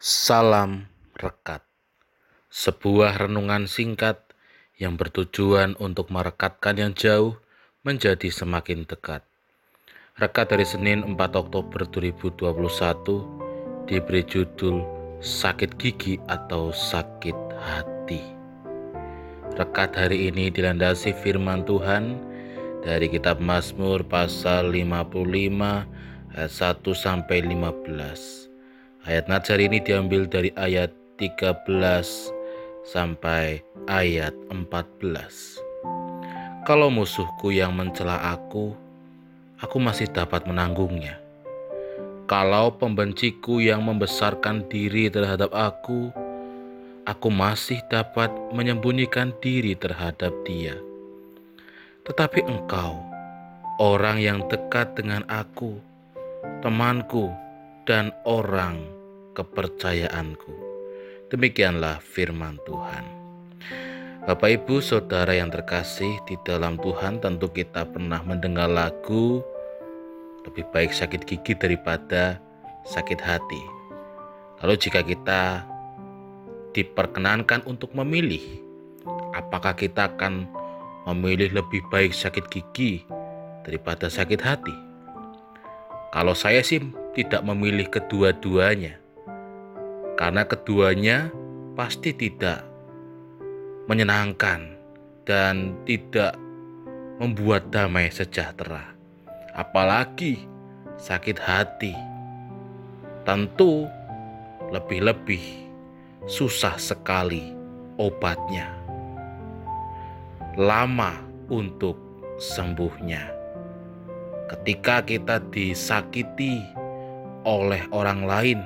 Salam Rekat Sebuah renungan singkat yang bertujuan untuk merekatkan yang jauh menjadi semakin dekat. Rekat dari Senin 4 Oktober 2021 diberi judul Sakit Gigi atau Sakit Hati. Rekat hari ini dilandasi firman Tuhan dari kitab Mazmur pasal 55 ayat 1 sampai 15 Ayat Najar ini diambil dari ayat 13 sampai ayat 14. Kalau musuhku yang mencela aku, aku masih dapat menanggungnya. Kalau pembenciku yang membesarkan diri terhadap aku, aku masih dapat menyembunyikan diri terhadap dia. Tetapi engkau, orang yang dekat dengan aku, temanku, dan orang kepercayaanku. Demikianlah firman Tuhan. Bapak Ibu Saudara yang terkasih di dalam Tuhan tentu kita pernah mendengar lagu lebih baik sakit gigi daripada sakit hati. Lalu jika kita diperkenankan untuk memilih apakah kita akan memilih lebih baik sakit gigi daripada sakit hati? Kalau saya sih tidak memilih kedua-duanya, karena keduanya pasti tidak menyenangkan dan tidak membuat damai sejahtera, apalagi sakit hati. Tentu lebih-lebih susah sekali obatnya, lama untuk sembuhnya ketika kita disakiti oleh orang lain,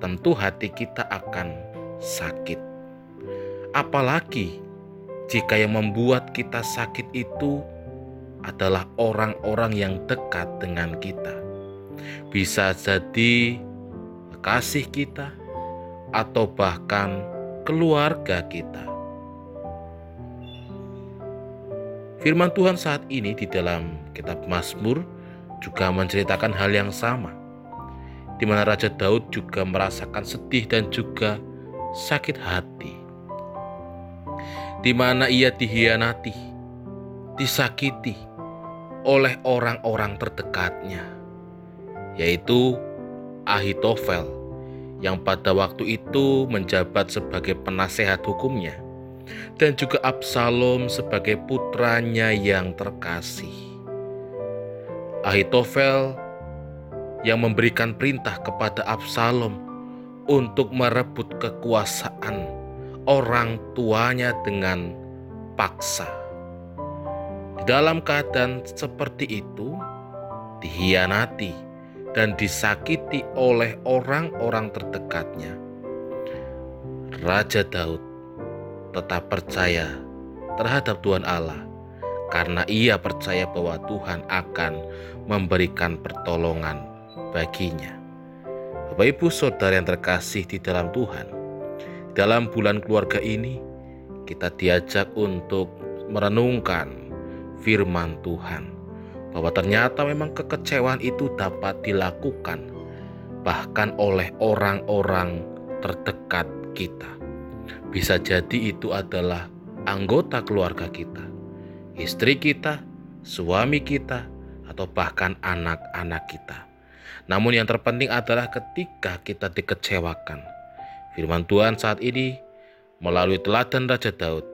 tentu hati kita akan sakit. Apalagi jika yang membuat kita sakit itu adalah orang-orang yang dekat dengan kita. Bisa jadi kasih kita atau bahkan keluarga kita. Firman Tuhan saat ini di dalam kitab Mazmur juga menceritakan hal yang sama, di mana Raja Daud juga merasakan sedih dan juga sakit hati, di mana ia dihianati, disakiti oleh orang-orang terdekatnya, yaitu Ahitofel yang pada waktu itu menjabat sebagai penasehat hukumnya dan juga Absalom sebagai putranya yang terkasih. Ahitofel yang memberikan perintah kepada Absalom untuk merebut kekuasaan orang tuanya dengan paksa. Di dalam keadaan seperti itu, dihianati dan disakiti oleh orang-orang terdekatnya. Raja Daud tetap percaya terhadap Tuhan Allah karena ia percaya bahwa Tuhan akan memberikan pertolongan baginya. Bapak Ibu Saudara yang terkasih di dalam Tuhan, dalam bulan keluarga ini kita diajak untuk merenungkan firman Tuhan bahwa ternyata memang kekecewaan itu dapat dilakukan bahkan oleh orang-orang terdekat kita. Bisa jadi itu adalah anggota keluarga kita, istri kita, suami kita, atau bahkan anak-anak kita. Namun yang terpenting adalah ketika kita dikecewakan. Firman Tuhan saat ini melalui teladan Raja Daud,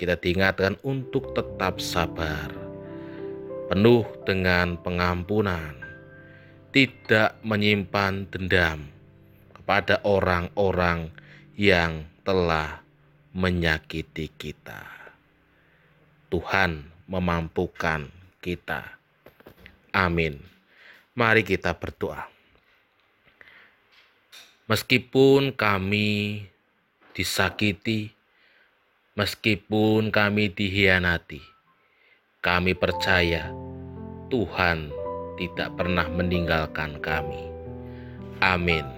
kita diingatkan untuk tetap sabar, penuh dengan pengampunan, tidak menyimpan dendam kepada orang-orang yang telah menyakiti kita. Tuhan memampukan kita. Amin. Mari kita berdoa. Meskipun kami disakiti, meskipun kami dihianati, kami percaya Tuhan tidak pernah meninggalkan kami. Amin.